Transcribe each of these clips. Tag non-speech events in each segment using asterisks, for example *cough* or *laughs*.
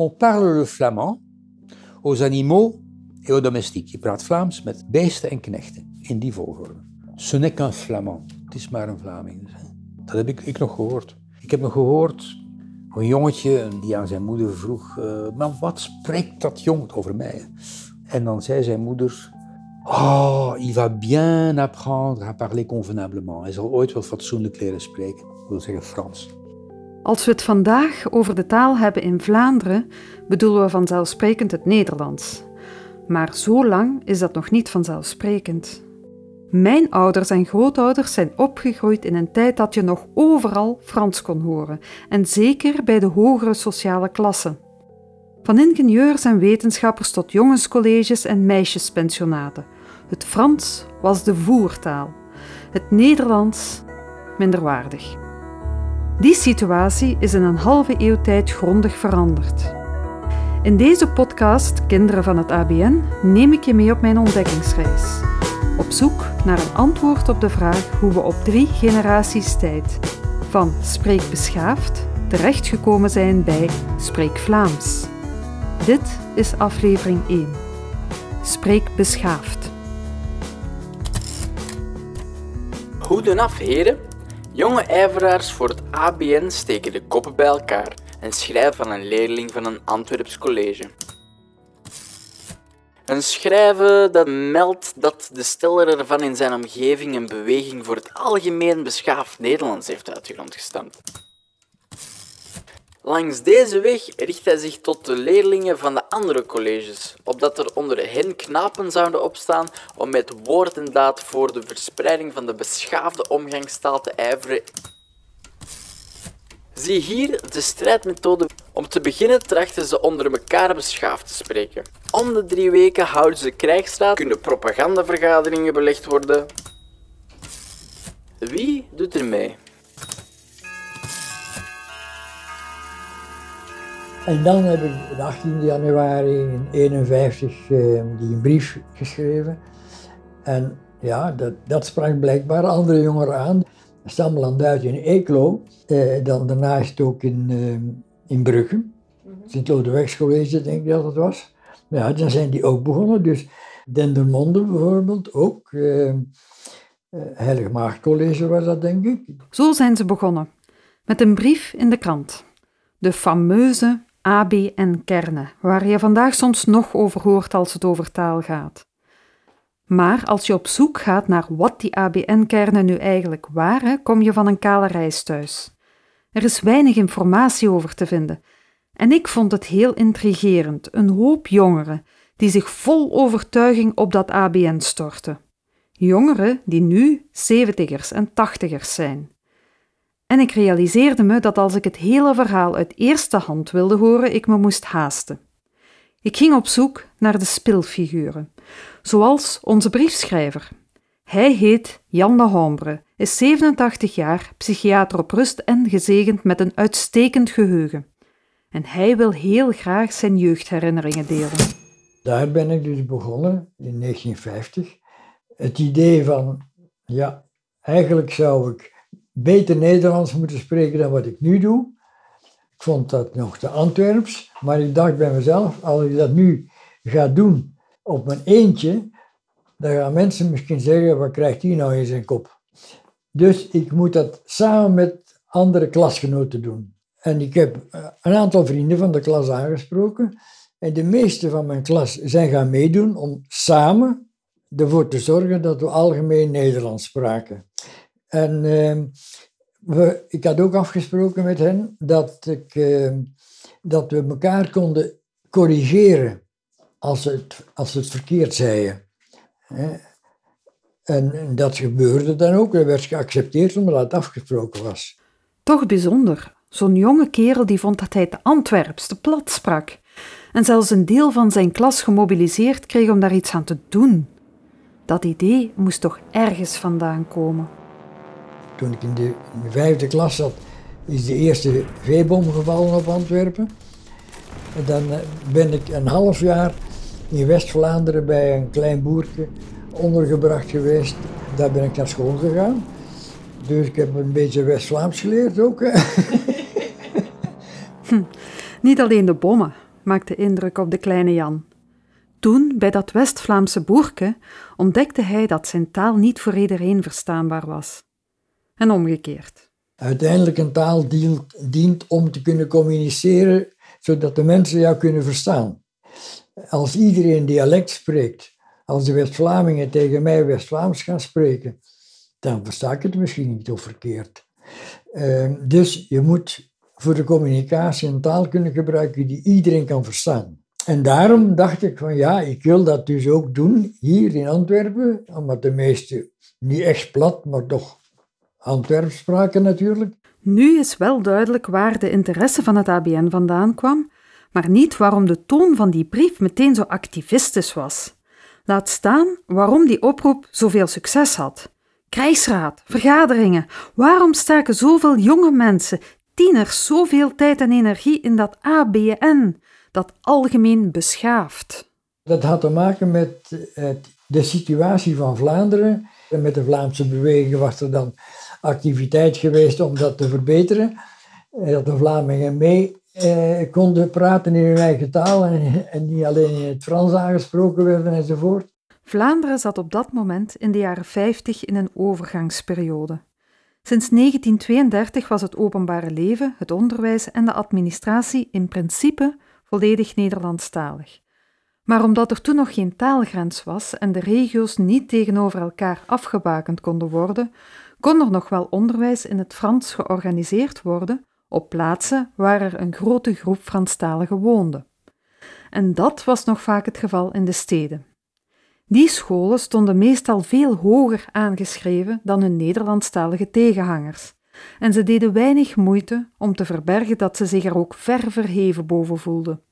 On parle le flamand aux animaux et aux domestiques. Je praat Vlaams met beesten en knechten, in die volgorde. Ce n'est qu'un flamand. Het is maar een Vlaming. Dat heb ik, ik nog gehoord. Ik heb nog gehoord een jongetje die aan zijn moeder vroeg: eh, Maar wat spreekt dat jong over mij? En dan zei zijn moeder: Oh, il va bien apprendre à parler convenablement. Hij zal ooit wel fatsoenlijk leren spreken. Ik wil zeggen Frans. Als we het vandaag over de taal hebben in Vlaanderen, bedoelen we vanzelfsprekend het Nederlands. Maar zo lang is dat nog niet vanzelfsprekend. Mijn ouders en grootouders zijn opgegroeid in een tijd dat je nog overal Frans kon horen, en zeker bij de hogere sociale klassen. Van ingenieurs en wetenschappers tot jongenscolleges en meisjespensionaten. Het Frans was de voertaal, het Nederlands minderwaardig. Die situatie is in een halve eeuw tijd grondig veranderd. In deze podcast Kinderen van het ABN neem ik je mee op mijn ontdekkingsreis. Op zoek naar een antwoord op de vraag hoe we op drie generaties tijd van spreek beschaafd terechtgekomen zijn bij spreek Vlaams. Dit is aflevering 1. Spreek beschaafd. Goedenaf, heren. Jonge ijveraars voor het ABN steken de koppen bij elkaar en schrijven van een leerling van een Antwerps college. Een schrijven dat meldt dat de steller ervan in zijn omgeving een beweging voor het algemeen beschaafd Nederlands heeft uit de grond gestampt. Langs deze weg richt hij zich tot de leerlingen van de andere colleges, opdat er onder hen knapen zouden opstaan om met woord en daad voor de verspreiding van de beschaafde omgangstaal te ijveren. Zie hier de strijdmethode. Om te beginnen trachten ze onder elkaar beschaafd te spreken. Om de drie weken houden ze krijgsraad, kunnen propagandavergaderingen belegd worden. Wie doet er mee? En dan heb ik de 18 januari in 51 eh, die een brief geschreven. En ja, dat, dat sprak blijkbaar andere jongeren aan. Stammeland uit in Eeklo, eh, dan daarnaast ook in, eh, in Brugge. Sint-Lodewijkscollege denk ik dat het was. Maar ja, dan zijn die ook begonnen. Dus Dendermonde bijvoorbeeld ook. Eh, eh, Heilige Maagd College was dat denk ik. Zo zijn ze begonnen, met een brief in de krant. De fameuze ABN-kernen, waar je vandaag soms nog over hoort als het over taal gaat. Maar als je op zoek gaat naar wat die ABN-kernen nu eigenlijk waren, kom je van een kale reis thuis. Er is weinig informatie over te vinden. En ik vond het heel intrigerend, een hoop jongeren die zich vol overtuiging op dat ABN storten. Jongeren die nu zeventigers en tachtigers zijn. En ik realiseerde me dat als ik het hele verhaal uit eerste hand wilde horen, ik me moest haasten. Ik ging op zoek naar de spilfiguren, zoals onze briefschrijver. Hij heet Jan de Hombre, is 87 jaar, psychiater op rust en gezegend met een uitstekend geheugen. En hij wil heel graag zijn jeugdherinneringen delen. Daar ben ik dus begonnen in 1950. Het idee van, ja, eigenlijk zou ik beter Nederlands moeten spreken dan wat ik nu doe. Ik vond dat nog te Antwerps, maar ik dacht bij mezelf, als ik dat nu ga doen op mijn eentje, dan gaan mensen misschien zeggen, wat krijgt hij nou in zijn kop? Dus ik moet dat samen met andere klasgenoten doen. En ik heb eh, een aantal vrienden van de klas aangesproken. En de meeste van mijn klas zijn gaan meedoen om samen ervoor te zorgen dat we algemeen Nederlands spraken. En uh, we, ik had ook afgesproken met hen dat, ik, uh, dat we elkaar konden corrigeren als ze het, als het verkeerd zeiden. En, en dat gebeurde dan ook. Dat werd geaccepteerd omdat het afgesproken was. Toch bijzonder. Zo'n jonge kerel die vond dat hij te Antwerps, te plat sprak. En zelfs een deel van zijn klas gemobiliseerd kreeg om daar iets aan te doen. Dat idee moest toch ergens vandaan komen. Toen ik in de, vijfde klas zat, is de eerste veebom gevallen op Antwerpen. En dan eh, ben ik een half jaar in West-Vlaanderen bij een klein boertje ondergebracht geweest. Daar ben ik naar school gegaan. Dus ik heb een beetje West-Vlaams geleerd ook. Hm, niet alleen de bommen, maakte indruk op de kleine Jan. Toen, bij dat West-Vlaamse boerke, ontdekte hij dat zijn taal niet voor iedereen verstaanbaar was. En omgekeerd. Uiteindelijk een taal dient, om te kunnen communiceren, zodat de mensen jou kunnen verstaan. Als iedereen dialect spreekt, als de West-Vlamingen tegen mij West-Vlaams gaan spreken, dan versta ik het misschien niet of verkeerd. Ehm, dus je moet voor de communicatie een taal kunnen gebruiken die iedereen kan verstaan. En daarom dacht ik van ja, ik wil dat dus ook doen hier in Antwerpen, omdat de meesten niet echt plat, maar toch Antwerps spraken natuurlijk. Nu is wel duidelijk waar de interesse van het ABN vandaan kwam, maar niet waarom de toon van die brief meteen zo activistisch was. Laat staan waarom die oproep zoveel succes had. Krijgsraad, vergaderingen. Waarom staken zoveel jonge mensen, tieners, zoveel tijd en energie in dat ABN, dat algemeen beschaafd? Dat had te maken met eh, de situatie van Vlaanderen. En met de Vlaamse beweging was er dan activiteit geweest om dat te verbeteren. Eh, dat de Vlamingen mee eh, konden praten in hun eigen taal en, en niet alleen in het Frans aangesproken werden enzovoort. Vlaanderen zat op dat moment in de jaren 50 in een overgangsperiode. Sinds 1932 was het openbare leven, het onderwijs en de administratie in principe volledig Nederlandstalig. Maar omdat er toen nog geen taalgrens was en de regio's niet tegenover elkaar afgebakend konden worden, kon er nog wel onderwijs in het Frans georganiseerd worden op plaatsen waar er een grote groep Franstaligen woonde. En dat was nog vaak het geval in de steden. Die scholen stonden meestal veel hoger aangeschreven dan hun Nederlandstalige tegenhangers, en ze deden weinig moeite om te verbergen dat ze zich er ook ver verheven boven voelden.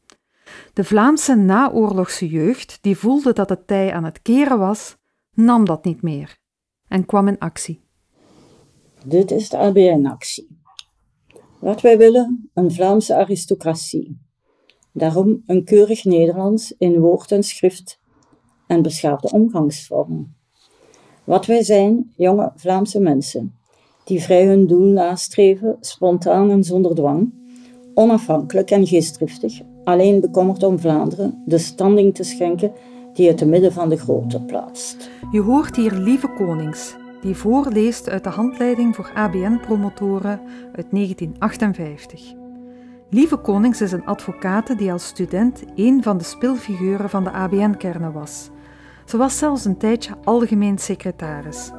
De Vlaamse naoorlogse jeugd, die voelde dat het tij aan het keren was, nam dat niet meer en kwam in actie. Dit is de ABN-actie. Wat wij willen, een Vlaamse aristocratie. Daarom een keurig Nederlands in woord en schrift en beschaafde omgangsvormen. Wat wij zijn, jonge Vlaamse mensen, die vrij hun doel nastreven, spontaan en zonder dwang, onafhankelijk en geestdriftig, alleen bekommerd om Vlaanderen, de standing te schenken die het te midden van de grote plaatst. Je hoort hier Lieve Konings, die voorleest uit de handleiding voor ABN-promotoren uit 1958. Lieve Konings is een advocate die als student een van de spilfiguren van de ABN-kernen was. Ze was zelfs een tijdje algemeen secretaris.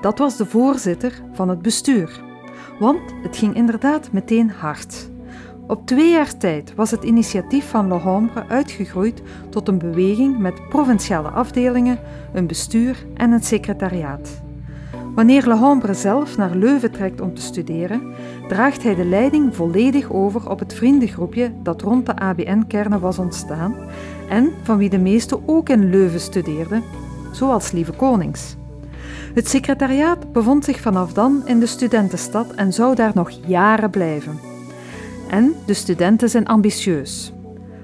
Dat was de voorzitter van het bestuur. Want het ging inderdaad meteen hard. Op twee jaar tijd was het initiatief van Le Hombre uitgegroeid tot een beweging met provinciale afdelingen, een bestuur en een secretariaat. Wanneer Le zelf naar Leuven trekt om te studeren, draagt hij de leiding volledig over op het vriendengroepje dat rond de ABN-kernen was ontstaan en van wie de meesten ook in Leuven studeerden, zoals Lieve Konings. Het secretariaat bevond zich vanaf dan in de studentenstad en zou daar nog jaren blijven. En de studenten zijn ambitieus.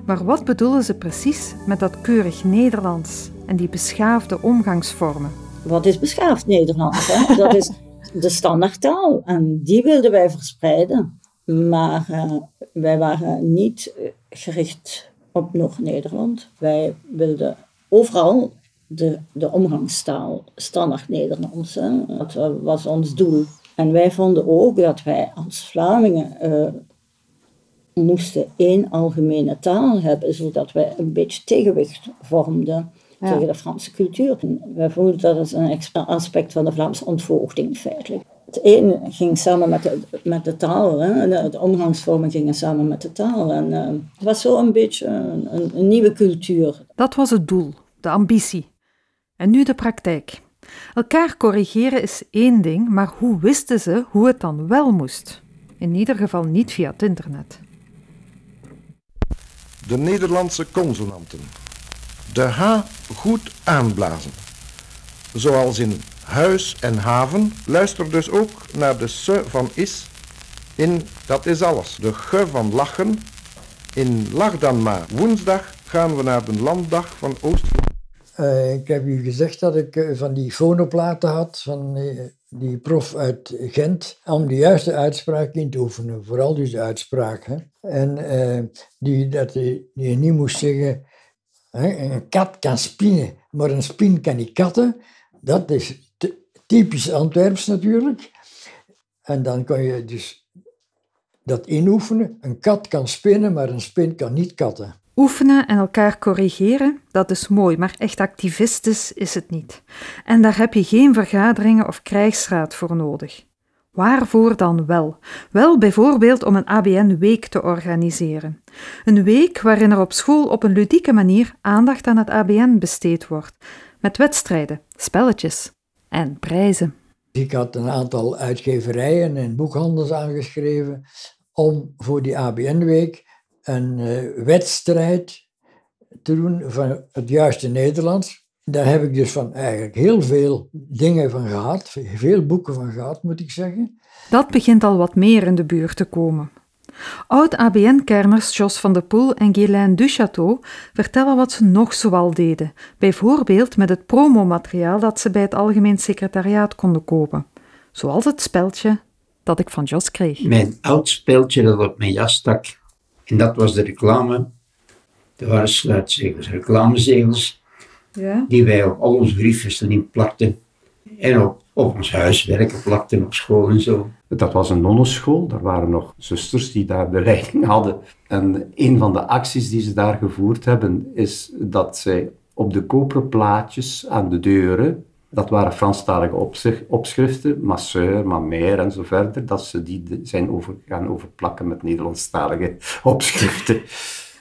Maar wat bedoelen ze precies met dat keurig Nederlands en die beschaafde omgangsvormen? Wat is beschaafd Nederlands? Hè? *laughs* Dat is de standaardtaal en die wilden wij verspreiden. Maar uh, wij waren niet gericht op nog Nederland. Wij wilden overal de, de omgangstaal standaard Nederlands. Hè. Dat was ons doel. En wij vonden ook dat wij als Vlamingen uh, moesten één algemene taal hebben, zodat wij een beetje tegenwicht vormden tegen de Franse cultuur. wij voelden dat is een aspect van de Vlaamse ontvoogding feitelijk. Het een ging samen met de, met de taal, hè. De, de omgangsvormen gingen samen met de taal. En uh, het was zo een beetje een, een nieuwe cultuur. Dat was het doel, de ambitie. En nu de praktijk. Elkaar corrigeren is één ding, maar hoe wisten ze hoe het dan wel moest? In ieder geval niet via het internet. De Nederlandse consonanten. De H goed aanblazen. Zoals in huis en haven, luister dus ook naar de S van is in dat is alles. De G van lachen. In lach dan maar. Woensdag gaan we naar de landdag van Oost. Uh, ik heb u gezegd dat ik uh, van die fonoplaten had van uh, die prof uit Gent, om de juiste uitspraak in te oefenen. Vooral dus de uitspraak. En eh, die, dat je, die niet moest zeggen, een kat kan spinnen, maar een spin kan niet katten. Dat is typisch Antwerps natuurlijk. En dan kan je dus dat inoefenen. Een kat kan spinnen, maar een spin kan niet katten. Oefenen en elkaar corrigeren, dat is mooi, maar echt activistisch is het niet. En daar heb je geen vergaderingen of krijgsraad voor nodig. Waarvoor dan wel? Wel bijvoorbeeld om een ABN-week te organiseren. Een week waarin er op school op een ludieke manier aandacht aan het ABN besteed wordt, met wedstrijden, spelletjes en prijzen. Ik had een aantal uitgeverijen en boekhandels aangeschreven om voor die ABN-week een uh, wedstrijd te doen van het juiste Nederlands. Daar heb ik dus van eigenlijk heel veel dingen van gehad, veel boeken van gehad, moet ik zeggen. Dat begint al wat meer in de buurt te komen. Oud-ABN-kerners Jos van de Poel en Guylaine Duchateau vertellen wat ze nog zoal deden, bijvoorbeeld met het promomateriaal dat ze bij het Algemeen Secretariaat konden kopen, zoals het speltje dat ik van Jos kreeg. Mijn oud speltje dat op mijn jas stak, en dat was de reclame. Er waren sluitzegels, reclamezegels, ja. die wij op al onze briefjes erin plakten. En op, op ons huiswerk plakten, op school en zo. Dat was een nonneschool, daar waren nog zusters die daar de leiding hadden. En een van de acties die ze daar gevoerd hebben, is dat zij op de koperen plaatjes aan de deuren dat waren Franstalige opschriften, Masseur, Mamère en zo verder, dat ze die zijn over, gaan overplakken met Nederlandstalige opschriften.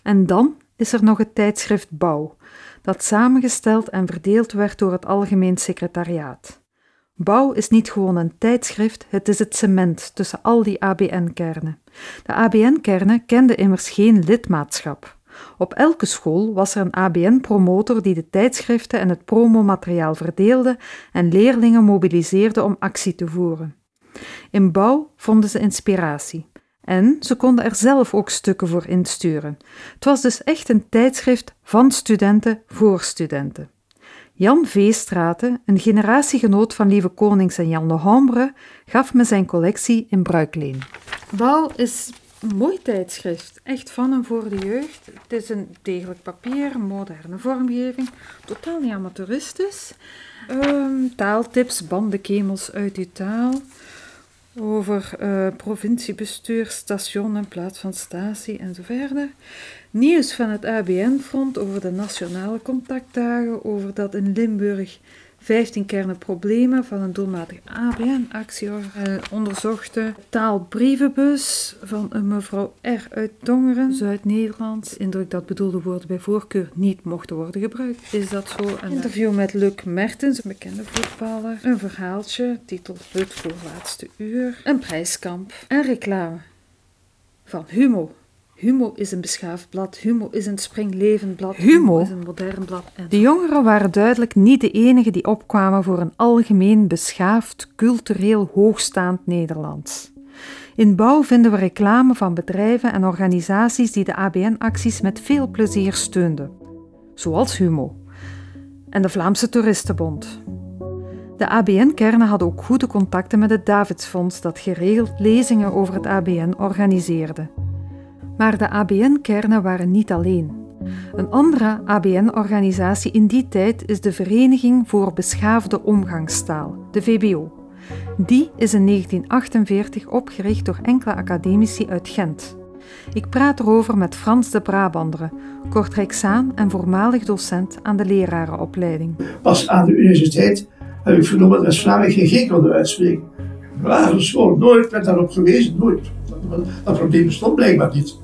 En dan is er nog het tijdschrift Bouw, dat samengesteld en verdeeld werd door het Algemeen Secretariaat. Bouw is niet gewoon een tijdschrift, het is het cement tussen al die ABN-kernen. De ABN-kernen kenden immers geen lidmaatschap. Op elke school was er een ABN-promotor die de tijdschriften en het promomateriaal verdeelde en leerlingen mobiliseerde om actie te voeren. In bouw vonden ze inspiratie. En ze konden er zelf ook stukken voor insturen. Het was dus echt een tijdschrift van studenten voor studenten. Jan Veestraten, een generatiegenoot van Lieve Konings en Jan Lehambre, gaf me zijn collectie in bruikleen. Bouw is een mooi tijdschrift. Echt van en voor de jeugd. Het is een degelijk papier, moderne vormgeving. Totaal niet amateuristisch. Um, taaltips, bandenkemels uit uw taal. Over uh, provinciebestuur, station in plaats van statie en zo verder. Nieuws van het ABN-front over de nationale contactdagen. Over dat in Limburg 15 kernen problemen van een doelmatige ABN-actie onderzochte. Taalbrievenbus van een mevrouw R. uit Tongeren, Zuid-Nederland. Indruk dat bedoelde woorden bij voorkeur niet mochten worden gebruikt. Is dat zo? Een interview met Luc Mertens, een bekende voetballer. Een verhaaltje, titel Het voorlaatste uur. Een prijskamp. En reclame van Humo. Humo is een beschaafd blad, Humo is een springlevend blad, Humo is een modern blad. De jongeren waren duidelijk niet de enigen die opkwamen voor een algemeen beschaafd, cultureel hoogstaand Nederlands. In bouw vinden we reclame van bedrijven en organisaties die de ABN-acties met veel plezier steunden, zoals Humo en de Vlaamse Toeristenbond. De ABN-kernen hadden ook goede contacten met het Davidsfonds, dat geregeld lezingen over het ABN organiseerde. Maar de ABN-kernen waren niet alleen. Een andere ABN-organisatie in die tijd is de Vereniging voor Beschaafde Omgangstaal, de VBO. Die is in 1948 opgericht door enkele academici uit Gent. Ik praat erover met Frans de Brabanderen, Kortrijksaan en voormalig docent aan de lerarenopleiding. Pas aan de universiteit heb ik vernomen dat West-Vlamingen geen G konden uitspreken. Lagere school, nooit werd daarop gewezen, nooit. Dat probleem bestond blijkbaar niet.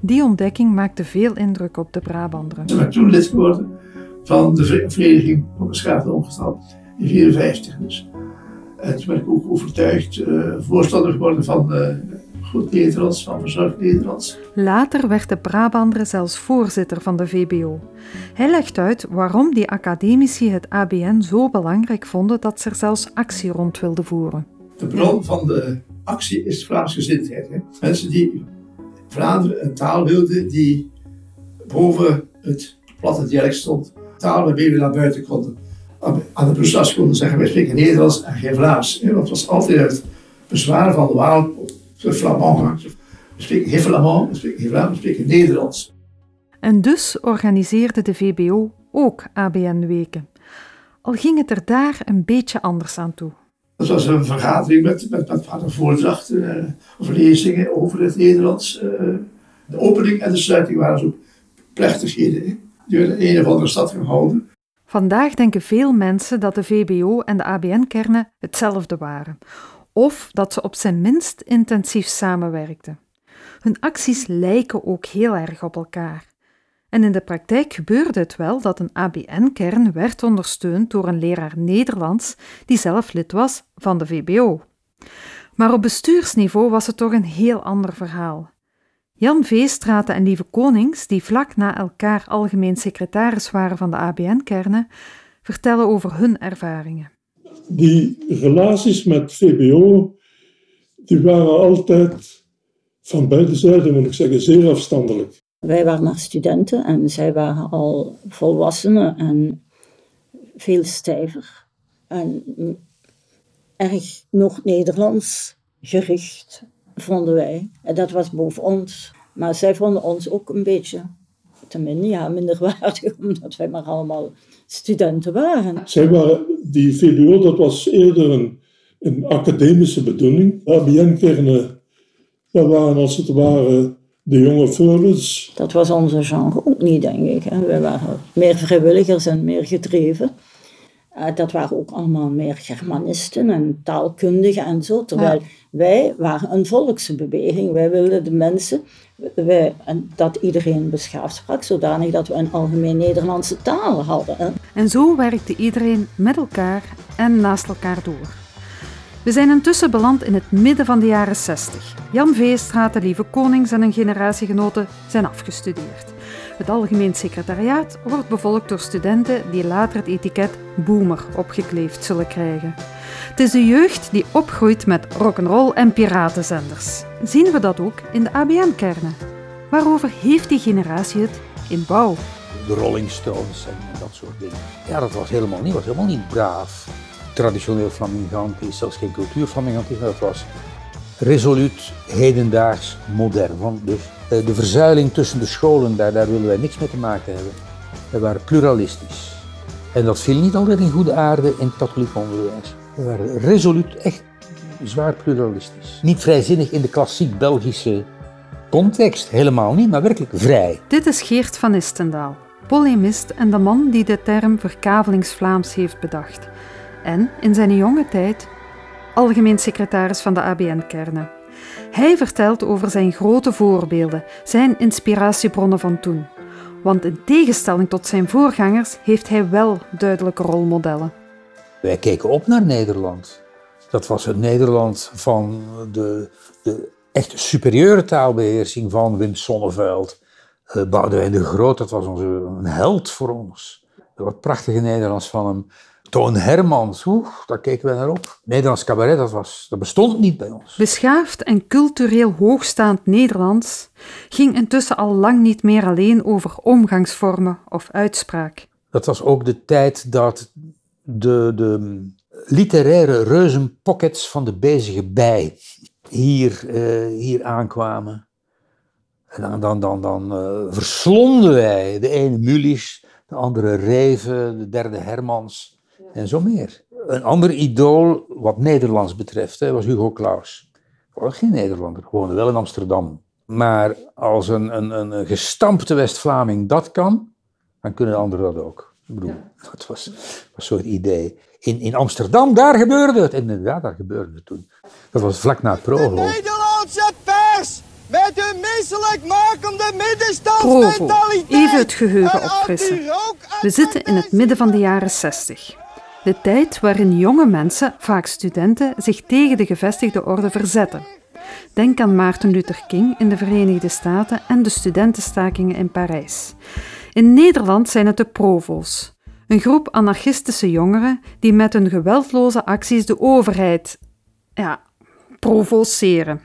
Die ontdekking maakte veel indruk op de Brabanderen. Ze ben toen lid geworden van de Vereniging voor Beschaafde Omgestaald in 1954 dus. En toen ben ik ook overtuigd uh, voorstander geworden van uh, goed Nederlands, van verzorgd Nederlands. Later werd de Brabanderen zelfs voorzitter van de VBO. Hij legt uit waarom die academici het ABN zo belangrijk vonden dat ze er zelfs actie rond wilden voeren. De bron van de actie is Vlaamsgezindheid. Hè? Mensen die Vlaanderen een taal wilde die boven het platte dialect stond. Taal waarmee we naar buiten konden. aan de Brussels konden zeggen, wij spreken Nederlands en geen Vlaams. Dat was altijd het bezwaar van de Waal, de Flamand. We spreken geen Flamand, we spreken geen Vlaams, we spreken Nederlands. En dus organiseerde de VBO ook ABN-weken. Al ging het er daar een beetje anders aan toe. Dat was een vergadering met, met, met voordrachten uh, of lezingen over het Nederlands. Uh, de opening en de sluiting waren zo plechtigheden. Die werden in een of andere stad gehouden. Vandaag denken veel mensen dat de VBO en de ABN-kernen hetzelfde waren, of dat ze op zijn minst intensief samenwerkten. Hun acties lijken ook heel erg op elkaar. En in de praktijk gebeurde het wel dat een ABN-kern werd ondersteund door een leraar Nederlands die zelf lid was van de VBO. Maar op bestuursniveau was het toch een heel ander verhaal. Jan Veestraten en Lieve Konings, die vlak na elkaar algemeen secretaris waren van de ABN-kernen, vertellen over hun ervaringen. Die relaties met VBO die waren altijd van beide zijden, moet ik zeggen, zeer afstandelijk. Wij waren nog studenten en zij waren al volwassenen en veel stijver. En erg nog Nederlands gericht, vonden wij. En dat was boven ons. Maar zij vonden ons ook een beetje te min, ja, minderwaardig, *laughs* omdat wij maar allemaal studenten waren. Zij waren, die VBO, dat was eerder een, academische bedoeling. ABN-kernen, dat waren als het ware de jonge. Dat was onze genre ook niet, denk ik. Hè. Wij waren meer vrijwilligers en meer gedreven. Uh, dat waren ook allemaal meer Germanisten en taalkundigen en zo. Terwijl wij waren een volksbeweging. Wij wilden de mensen, wij, en dat iedereen beschaafd sprak, zodanig dat we een algemeen Nederlandse taal hadden. Hè. En zo werkte iedereen met elkaar en naast elkaar door. We zijn intussen beland in het midden van de jaren 60. Jan Veestraat, de lieve konings en een generatiegenoten zijn afgestudeerd. Het algemeen secretariaat wordt bevolkt door studenten die later het etiket boomer opgekleefd zullen krijgen. Het is de jeugd die opgroeit met rock'n'roll en piratenzenders. Zien we dat ook in de ABN-kernen? Waarover heeft die generatie het in bouw? De Rolling Stones en dat soort dingen. Ja, dat was helemaal niet, was helemaal niet braaf traditioneel flamingantisch, zelfs geen cultuurflamingantisme. Dat was resoluut hedendaags modern. Dus eh, de verzuiling tussen de scholen, daar, daar willen wij niks mee te maken hebben. We waren pluralistisch. En dat viel niet altijd in goede aarde in het katholiek onderwijs. We waren resoluut echt zwaar pluralistisch. Niet vrijzinnig in de klassiek Belgische context, helemaal niet, maar werkelijk vrij. Dit is Geert van Istendaal, polemist en de man die de term verkavelingsvlaams heeft bedacht en in zijn jonge tijd algemeen secretaris van de ABN-kernen. Hij vertelt over zijn grote voorbeelden, zijn inspiratiebronnen van toen. Want in tegenstelling tot zijn voorgangers heeft hij wel duidelijke rolmodellen. Wij keken op naar Nederland. Dat was het Nederland van de, de echt superieure taalbeheersing van Wim Sonneveld. Uh, de Groot, dat was onze, een held voor ons. Wat prachtige Nederlands van hem. Toon Hermans, oeh, daar keken we naar op. Nederlands cabaret, dat, was, dat bestond niet bij ons. Beschaafd en cultureel hoogstaand Nederlands ging intussen al lang niet meer alleen over omgangsvormen of uitspraak. Dat was ook de tijd dat de, de literaire reuzenpockets van de bezige bij hier, uh, hier aankwamen. En dan, dan, dan, dan uh, verslonden wij de ene Mulisch, de andere Reven, de derde Hermans en zo meer. Een ander idool, wat Nederlands betreft, was Hugo Claus. Was geen Nederlander, woonde wel in Amsterdam. Maar als een, een, een gestampte West-Vlaming dat kan, dan kunnen de anderen dat ook. Ik bedoel, dat was, was zo'n idee. In, in Amsterdam, daar gebeurde het. En inderdaad, daar gebeurde het toen. Dat was vlak na het Provo. De Nederlandse pers met hun misselijkmakende middenstandsmentaliteit. Provo, even het geheugen opfrissen. We zitten in het midden van de jaren 60. De tijd waarin jonge mensen, vaak studenten, zich tegen de gevestigde orde verzetten. Denk aan Maarten Luther King in de Verenigde Staten en de studentenstakingen in Parijs. In Nederland zijn het de Provo's, een groep anarchistische jongeren die met hun geweldloze acties de overheid ja, provoceren.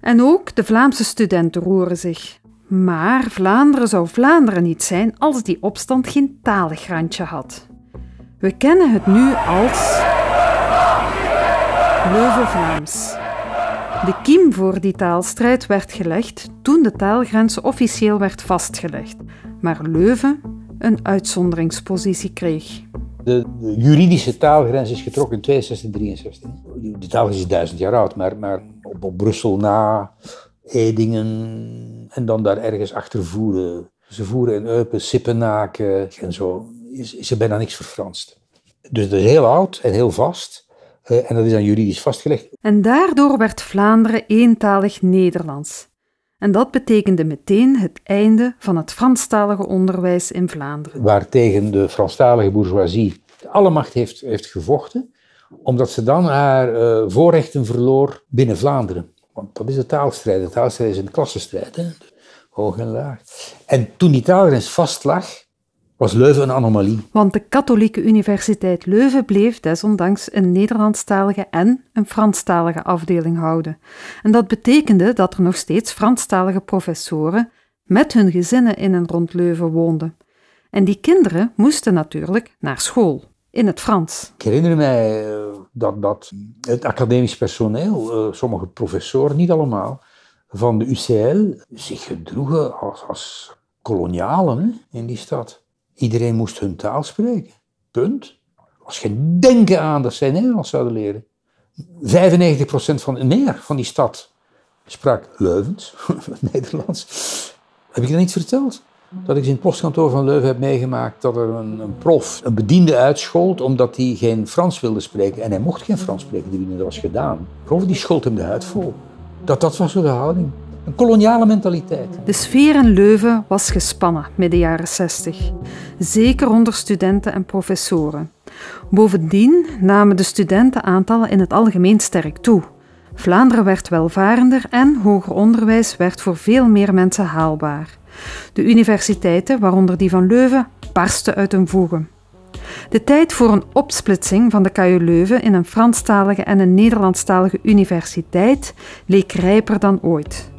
En ook de Vlaamse studenten roeren zich. Maar Vlaanderen zou Vlaanderen niet zijn als die opstand geen talig randje had. We kennen het nu als Leuven-Vlaams. De kiem voor die taalstrijd werd gelegd toen de taalgrens officieel werd vastgelegd, maar Leuven een uitzonderingspositie kreeg. De, juridische taalgrens is getrokken in 62, 63. De taalgrens is duizend jaar oud, maar, maar op, op Brussel na, Edingen en dan daar ergens achter voeren. Ze voeren in Eupen, Sippenaken en zo. Is, is er bijna niks verfranst. Dus dat is heel oud en heel vast. Eh, en dat is dan juridisch vastgelegd. En daardoor werd Vlaanderen eentalig Nederlands. En dat betekende meteen het einde van het Franstalige onderwijs in Vlaanderen. Waartegen de Franstalige bourgeoisie alle macht heeft, heeft gevochten, omdat ze dan haar uh, voorrechten verloor binnen Vlaanderen. Want dat is de taalstrijd. De taalstrijd is een klassenstrijd, hè? hoog en laag. En toen die taalgrens vast lag, was Leuven een anomalie. Want de Katholieke Universiteit Leuven bleef desondanks een Nederlandstalige en een Franstalige afdeling houden. En dat betekende dat er nog steeds Franstalige professoren met hun gezinnen in en rond Leuven woonden. En die kinderen moesten natuurlijk naar school, in het Frans. Ik herinner mij eh, dat, dat het academisch personeel, eh, sommige professoren, niet allemaal, van de UCL zich gedroegen als, als kolonialen in die stad. Iedereen moest hun taal spreken. Punt. Er was geen denken aan dat zij Nederlands zouden leren. 95% van, meer van die stad sprak Leuvens, *laughs* Nederlands. Heb ik dat niet verteld? Dat ik in het postkantoor van Leuven heb meegemaakt dat er een, prof een bediende uitschold omdat hij geen Frans wilde spreken. En hij mocht geen Frans spreken, die dat was gedaan. De prof die schold hem de huid vol. Dat, dat was zo de houding. Een koloniale mentaliteit. De sfeer in Leuven was gespannen midden jaren 60. Zeker onder studenten en professoren. Bovendien namen de studentenaantallen in het algemeen sterk toe. Vlaanderen werd welvarender en hoger onderwijs werd voor veel meer mensen haalbaar. De universiteiten, waaronder die van Leuven, barsten uit hun voegen. De tijd voor een opsplitsing van de KU Leuven in een Franstalige en een Nederlandstalige universiteit leek rijper dan ooit.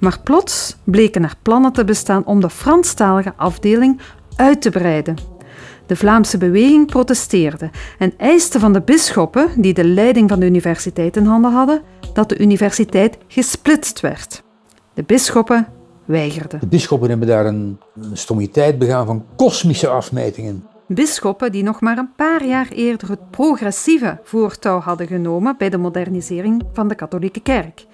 Maar plots bleken er plannen te bestaan om de Franstalige afdeling uit te breiden. De Vlaamse beweging protesteerde en eiste van de bisschoppen, die de leiding van de universiteit in handen hadden, dat de universiteit gesplitst werd. De bisschoppen weigerden. De bisschoppen hebben daar een, een stommiteit begaan van kosmische afmetingen. Bisschoppen die nog maar een paar jaar eerder het progressieve voortouw hadden genomen bij de modernisering van de katholieke kerk.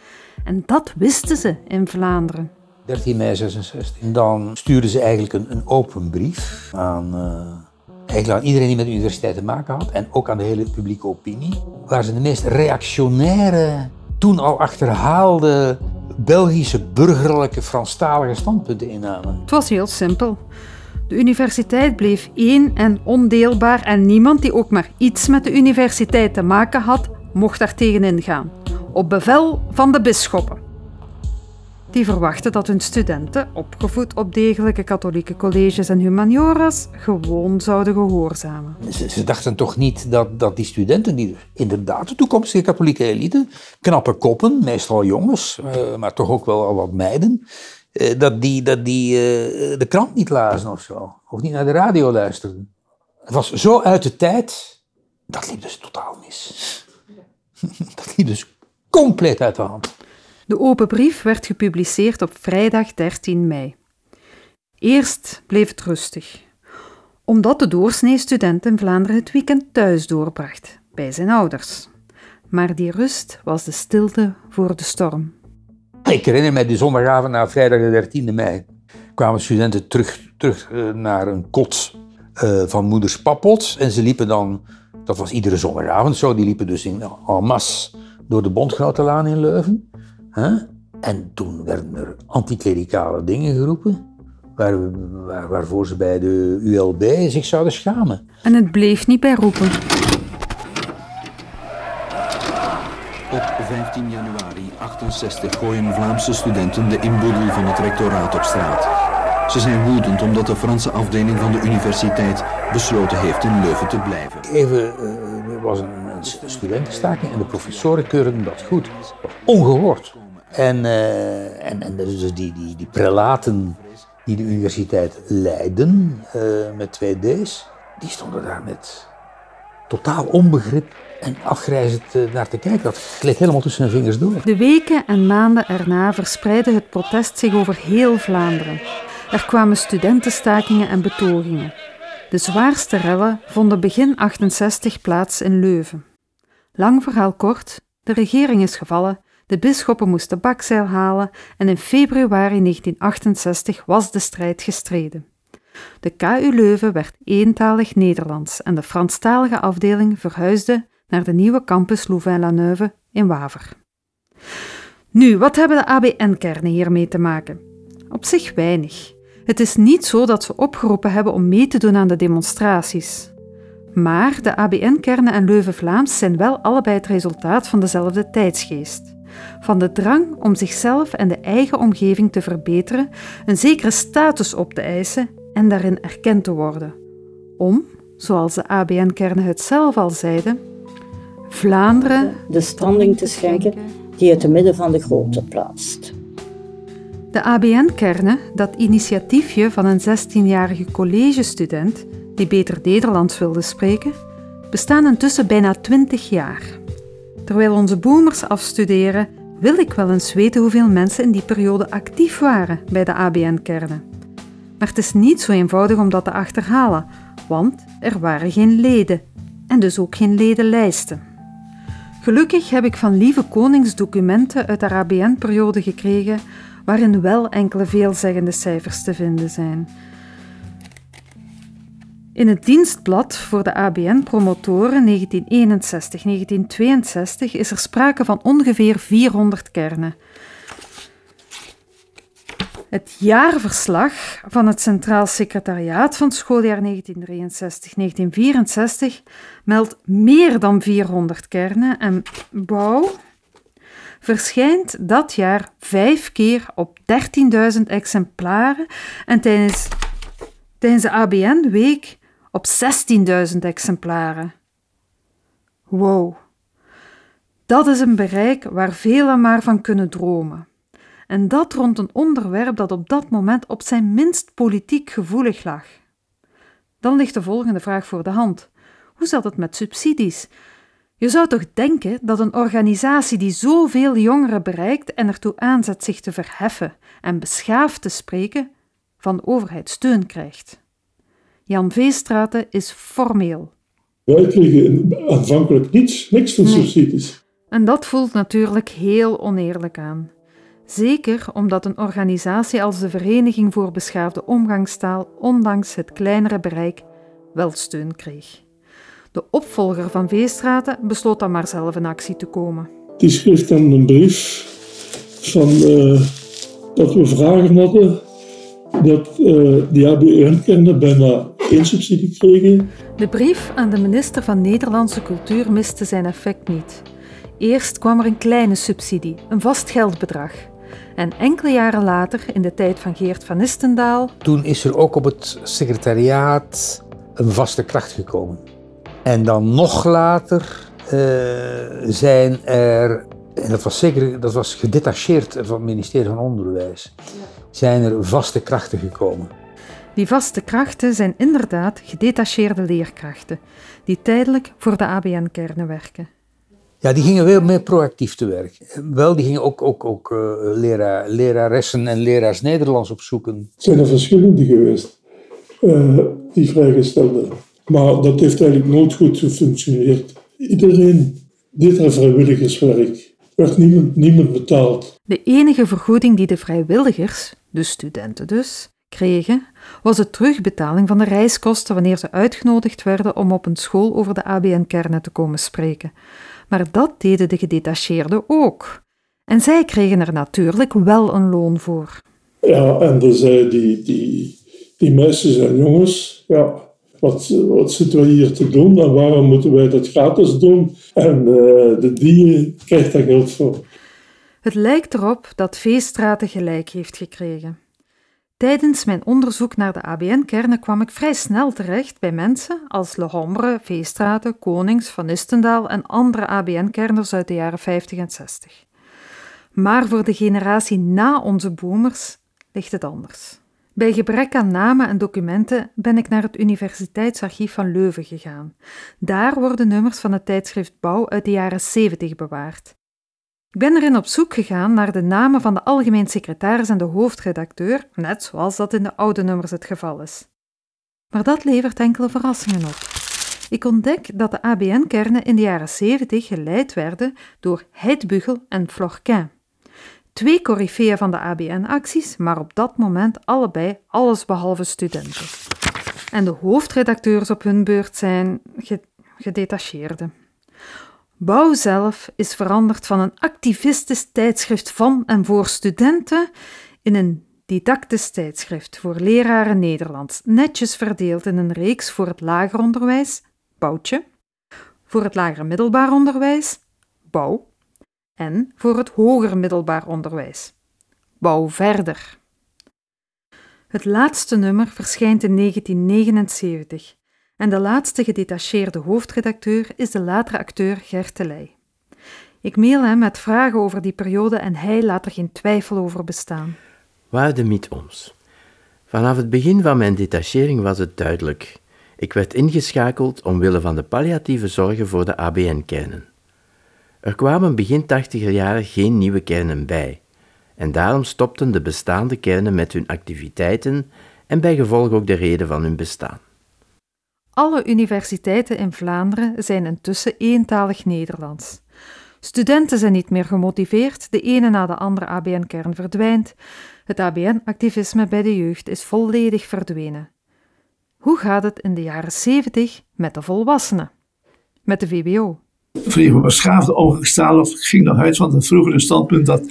En dat wisten ze in Vlaanderen. 13 mei 66. Dan stuurden ze eigenlijk een, een open brief aan, uh, eigenlijk aan iedereen die met de universiteit te maken had en ook aan de hele publieke opinie, waar ze de meest reactionaire, toen al achterhaalde Belgische burgerlijke Franstalige standpunten innamen. Het was heel simpel. De universiteit bleef één en ondeelbaar en niemand die ook maar iets met de universiteit te maken had, mocht daar tegenin gaan op bevel van de bisschoppen. Die verwachten dat hun studenten, opgevoed op degelijke katholieke colleges en humanioras, gewoon zouden gehoorzamen. Ze, dachten toch niet dat, dat die studenten, die inderdaad de toekomstige katholieke elite, knappe koppen, meestal jongens, uh, maar toch ook wel al wat meiden, uh, dat die, dat die uh, de krant niet lazen of zo, of niet naar de radio luisterden. Het was zo uit de tijd, dat liep dus totaal mis. *laughs* dat liep dus compleet uit de hand. De open brief werd gepubliceerd op vrijdag 13 mei. Eerst bleef het rustig, omdat de doorsnee student in Vlaanderen het weekend thuis doorbracht, bij zijn ouders. Maar die rust was de stilte voor de storm. Ik herinner mij die zondagavond na vrijdag de 13e mei. kwamen studenten terug, terug eh, naar een kot uh, van moeders Pappot. En ze liepen dan, dat was iedere zondagavond zo, die liepen dus in en masse door de Bondgenotenlaan in Leuven. En toen werden er anticlericale dingen geroepen, waar, waar, waarvoor ze bij de ULB zich zouden schamen. En het bleef niet bij roepen. Op 15 januari 68 gooien Vlaamse studenten de inboedel van het rectoraat op straat. Ze zijn woedend omdat de Franse afdeling van de universiteit besloten heeft in Leuven te blijven. Even, uh, er was een studentenstaking en de professoren keurden dat goed. Ongehoord. En, uh, en, en dus die, die, die prelaten die de universiteit leiden, uh, met twee D's, die stonden daar met totaal onbegrip en afgrijzend naar te kijken. Dat gleed helemaal tussen zijn vingers door. De weken en maanden erna verspreidde het protest zich over heel Vlaanderen. Er kwamen studentenstakingen en betogingen. De zwaarste rellen vonden begin 68 plaats in Leuven. Lang verhaal kort, de regering is gevallen, de bisschoppen moesten bakzeil halen en in februari 1968 was de strijd gestreden. De KU Leuven werd eentalig Nederlands en de Franstalige afdeling verhuisde naar de nieuwe campus Louvain-la-Neuve in Waver. Nu, wat hebben de ABN-kernen hiermee te maken? Op zich weinig. Het is niet zo dat ze opgeroepen hebben om mee te doen aan de demonstraties. Maar de ABN-kernen en Leuven-Vlaams zijn wel allebei het resultaat van dezelfde tijdsgeest. Van de drang om zichzelf en de eigen omgeving te verbeteren, een zekere status op te eisen en daarin erkend te worden. Om, zoals de ABN-kernen het zelf al zeiden, Vlaanderen de standing te schenken die het midden van de grootte plaatst. De ABN-kernen, dat initiatiefje van een 16-jarige collegestudent die beter Nederlands wilde spreken, bestaan intussen bijna 20 jaar. Terwijl onze boomers afstuderen, wil ik wel eens weten hoeveel mensen in die periode actief waren bij de ABN-kernen. Maar het is niet zo eenvoudig om dat te achterhalen, want er waren geen leden en dus ook geen ledenlijsten. Gelukkig heb ik van Lieve Konings documenten uit de ABN-periode gekregen waarin wel enkele veelzeggende cijfers te vinden zijn. In het dienstblad voor de ABN-promotoren 1961-1962 is er sprake van ongeveer 400 kernen. Het jaarverslag van het Centraal Secretariaat van het schooljaar 1963-1964 meldt meer dan 400 kernen en bouw verschijnt dat jaar vijf keer op 13.000 exemplaren en tijdens, tijdens de ABN-week op 16.000 exemplaren. Wow, dat is een bereik waar velen maar van kunnen dromen. En dat rond een onderwerp dat op dat moment op zijn minst politiek gevoelig lag. Dan ligt de volgende vraag voor de hand. Hoe zat het met subsidies? Je zou toch denken dat een organisatie die zoveel jongeren bereikt en ertoe aanzet zich te verheffen en beschaafd te spreken, van de overheid steun krijgt. Jan Veestraten is formeel. Wij kregen aanvankelijk niets, niks van subsidies. En dat voelt natuurlijk heel oneerlijk aan. Zeker omdat een organisatie als de Vereniging voor Beschaafde Omgangstaal, ondanks het kleinere bereik, wel steun kreeg. De opvolger van Veestraten besloot dan maar zelf in actie te komen. Die schreef dan een brief van, uh, dat we vragen hadden dat uh, die ABN-kernen bijna geen subsidie kregen. De brief aan de minister van Nederlandse Cultuur miste zijn effect niet. Eerst kwam er een kleine subsidie, een vast geldbedrag. En enkele jaren later, in de tijd van Geert van Istendaal... Toen is er ook op het secretariaat een vaste kracht gekomen. En dan nog later uh, zijn er, en dat was zeker dat was gedetacheerd van het ministerie van Onderwijs, zijn er vaste krachten gekomen. Die vaste krachten zijn inderdaad gedetacheerde leerkrachten, die tijdelijk voor de ABN-kernen werken. Ja, die gingen veel meer proactief te werk. Wel, die gingen ook, ook, ook uh, leraar, leraressen en leraars Nederlands opzoeken. Zijn er verschillende geweest, uh, die vrijgestelden. Maar dat heeft eigenlijk nooit goed gefunctioneerd. Iedereen deed er vrijwilligerswerk. Werd niemand, niemand betaald. De enige vergoeding die de vrijwilligers, de studenten dus, kregen, was de terugbetaling van de reiskosten wanneer ze uitgenodigd werden om op een school over de ABN-kernen te komen spreken. Maar dat deden de gedetacheerden ook. En zij kregen er natuurlijk wel een loon voor. Ja, en zei die, die, die meisjes en jongens, ja, wat, wat zitten we hier te doen en waarom moeten wij dat gratis doen? En uh, de dieren krijgt daar geld voor. Het lijkt erop dat Veestraten gelijk heeft gekregen. Tijdens mijn onderzoek naar de ABN-kernen kwam ik vrij snel terecht bij mensen als Le Hombre, Veestraten, Konings, Van Istendaal en andere ABN-kerners uit de jaren 50 en 60. Maar voor de generatie na onze boomers ligt het anders. Bij gebrek aan namen en documenten ben ik naar het Universiteitsarchief van Leuven gegaan. Daar worden nummers van het tijdschrift Bouw uit de jaren 70 bewaard. Ik ben erin op zoek gegaan naar de namen van de algemeen secretaris en de hoofdredacteur, net zoals dat in de oude nummers het geval is. Maar dat levert enkele verrassingen op. Ik ontdek dat de ABN-kernen in de jaren 70 geleid werden door Heidbugel en Florquin. Twee coryfeeën van de ABN-acties, maar op dat moment allebei allesbehalve studenten. En de hoofdredacteurs op hun beurt zijn gedetacheerden. Bouw zelf is veranderd van een activistisch tijdschrift van en voor studenten in een didactisch tijdschrift voor leraren Nederlands, netjes verdeeld in een reeks voor het lager onderwijs, Boutje, voor het lager middelbaar onderwijs, Bouw, en voor het hoger middelbaar onderwijs, Bouw verder. Het laatste nummer verschijnt in 1979 en de laatste gedetacheerde hoofdredacteur is de latere acteur Gert Leij. Ik mail hem met vragen over die periode en hij laat er geen twijfel over bestaan. Waarde met ons. Vanaf het begin van mijn detachering was het duidelijk. Ik werd ingeschakeld omwille van de palliatieve zorgen voor de ABN-kernen. Er kwamen begin tachtiger jaren geen nieuwe kernen bij, en daarom stopten de bestaande kernen met hun activiteiten en bijgevolg ook de reden van hun bestaan. Alle universiteiten in Vlaanderen zijn intussen eentalig Nederlands. Studenten zijn niet meer gemotiveerd, de ene na de andere ABN-kern verdwijnt. Het ABN-activisme bij de jeugd is volledig verdwenen. Hoe gaat het in de jaren 70 met de volwassenen? Met de VBO? Vrij beschaafde omgangsstaal ging nog uit van het vroegere standpunt dat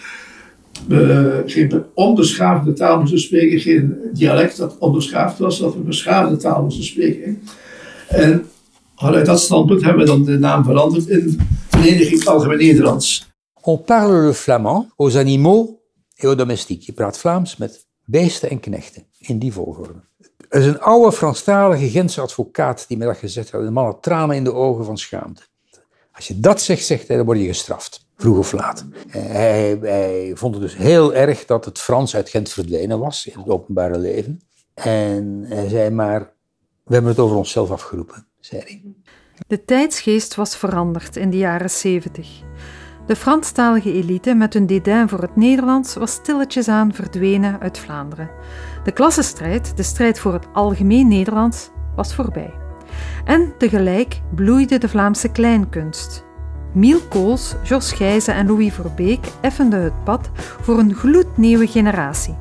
we geen onbeschaafde taal moesten spreken, geen dialect dat onbeschaafd was, dat we beschaafde taal moesten spreken. En vanuit dat standpunt hebben we dan de naam veranderd in Vereniging Algemeen Nederlands. On parle le flamand aux animaux et aux domestiques. Je praat Vlaams met beesten en knechten, in die volgorde. Er is een oude Franstalige Gentse advocaat die me dat gezegd had. De man had tranen in de ogen van schaamte. Als je dat zegt, zegt hij, dan word je gestraft. Vroeg of laat. Hij, hij vond het dus heel erg dat het Frans uit Gent verdwenen was in het openbare leven. En hij zei maar, we hebben het over onszelf afgeroepen, zei hij. De tijdsgeest was veranderd in de jaren 70. De Franstalige elite met hun dédain voor het Nederlands was stilletjes aan verdwenen uit Vlaanderen. De klassenstrijd, de strijd voor het algemeen Nederlands, was voorbij. En tegelijk bloeide de Vlaamse kleinkunst. Miel Kools, Jos Gijzen en Louis Verbeek effenden het pad voor een gloednieuwe generatie.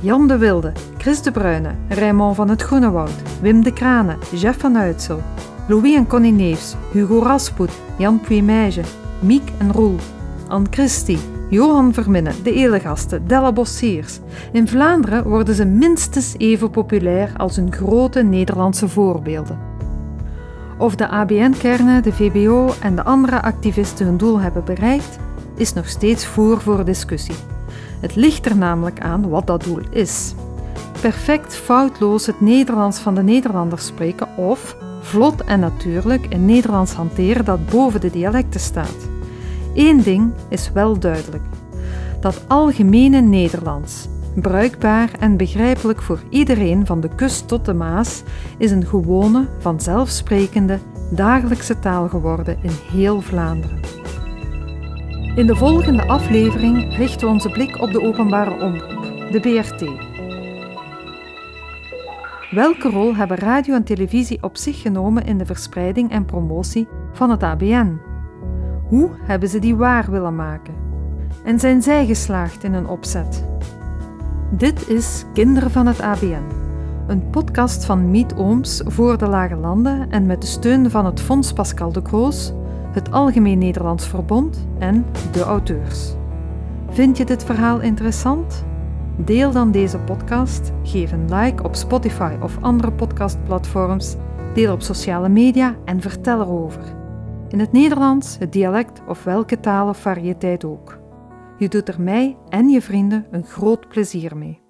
Jan de Wilde, Chris de Bruyne, Raymond van het Groenewoud, Wim de Kranen, Jeff van Uitsel, Louis en Connie Neefs, Hugo Raspoet, Jan Puimeige, Miek en Roel, Anne Christie, Johan Verminnen, de Elegasten, Della Bossiers. In Vlaanderen worden ze minstens even populair als hun grote Nederlandse voorbeelden. Of de ABN-kernen, de VBO en de andere activisten hun doel hebben bereikt, is nog steeds voer voor discussie. Het ligt er namelijk aan wat dat doel is. Perfect foutloos het Nederlands van de Nederlanders spreken of vlot en natuurlijk een Nederlands hanteren dat boven de dialecten staat. Eén ding is wel duidelijk: dat algemene Nederlands, bruikbaar en begrijpelijk voor iedereen van de kust tot de Maas, is een gewone, vanzelfsprekende, dagelijkse taal geworden in heel Vlaanderen. In de volgende aflevering richten we onze blik op de openbare omroep, de BRT. Welke rol hebben radio en televisie op zich genomen in de verspreiding en promotie van het ABN? Hoe hebben ze die waar willen maken? En zijn zij geslaagd in hun opzet? Dit is Kinderen van het ABN, een podcast van Miet Ooms voor de Lage Landen en met de steun van het Fonds Pascal de Kroos, het Algemeen Nederlands Verbond en de auteurs. Vind je dit verhaal interessant? Deel dan deze podcast, geef een like op Spotify of andere podcastplatforms, deel op sociale media en vertel erover. In het Nederlands, het dialect of welke taal of variëteit ook. Je doet er mij en je vrienden een groot plezier mee.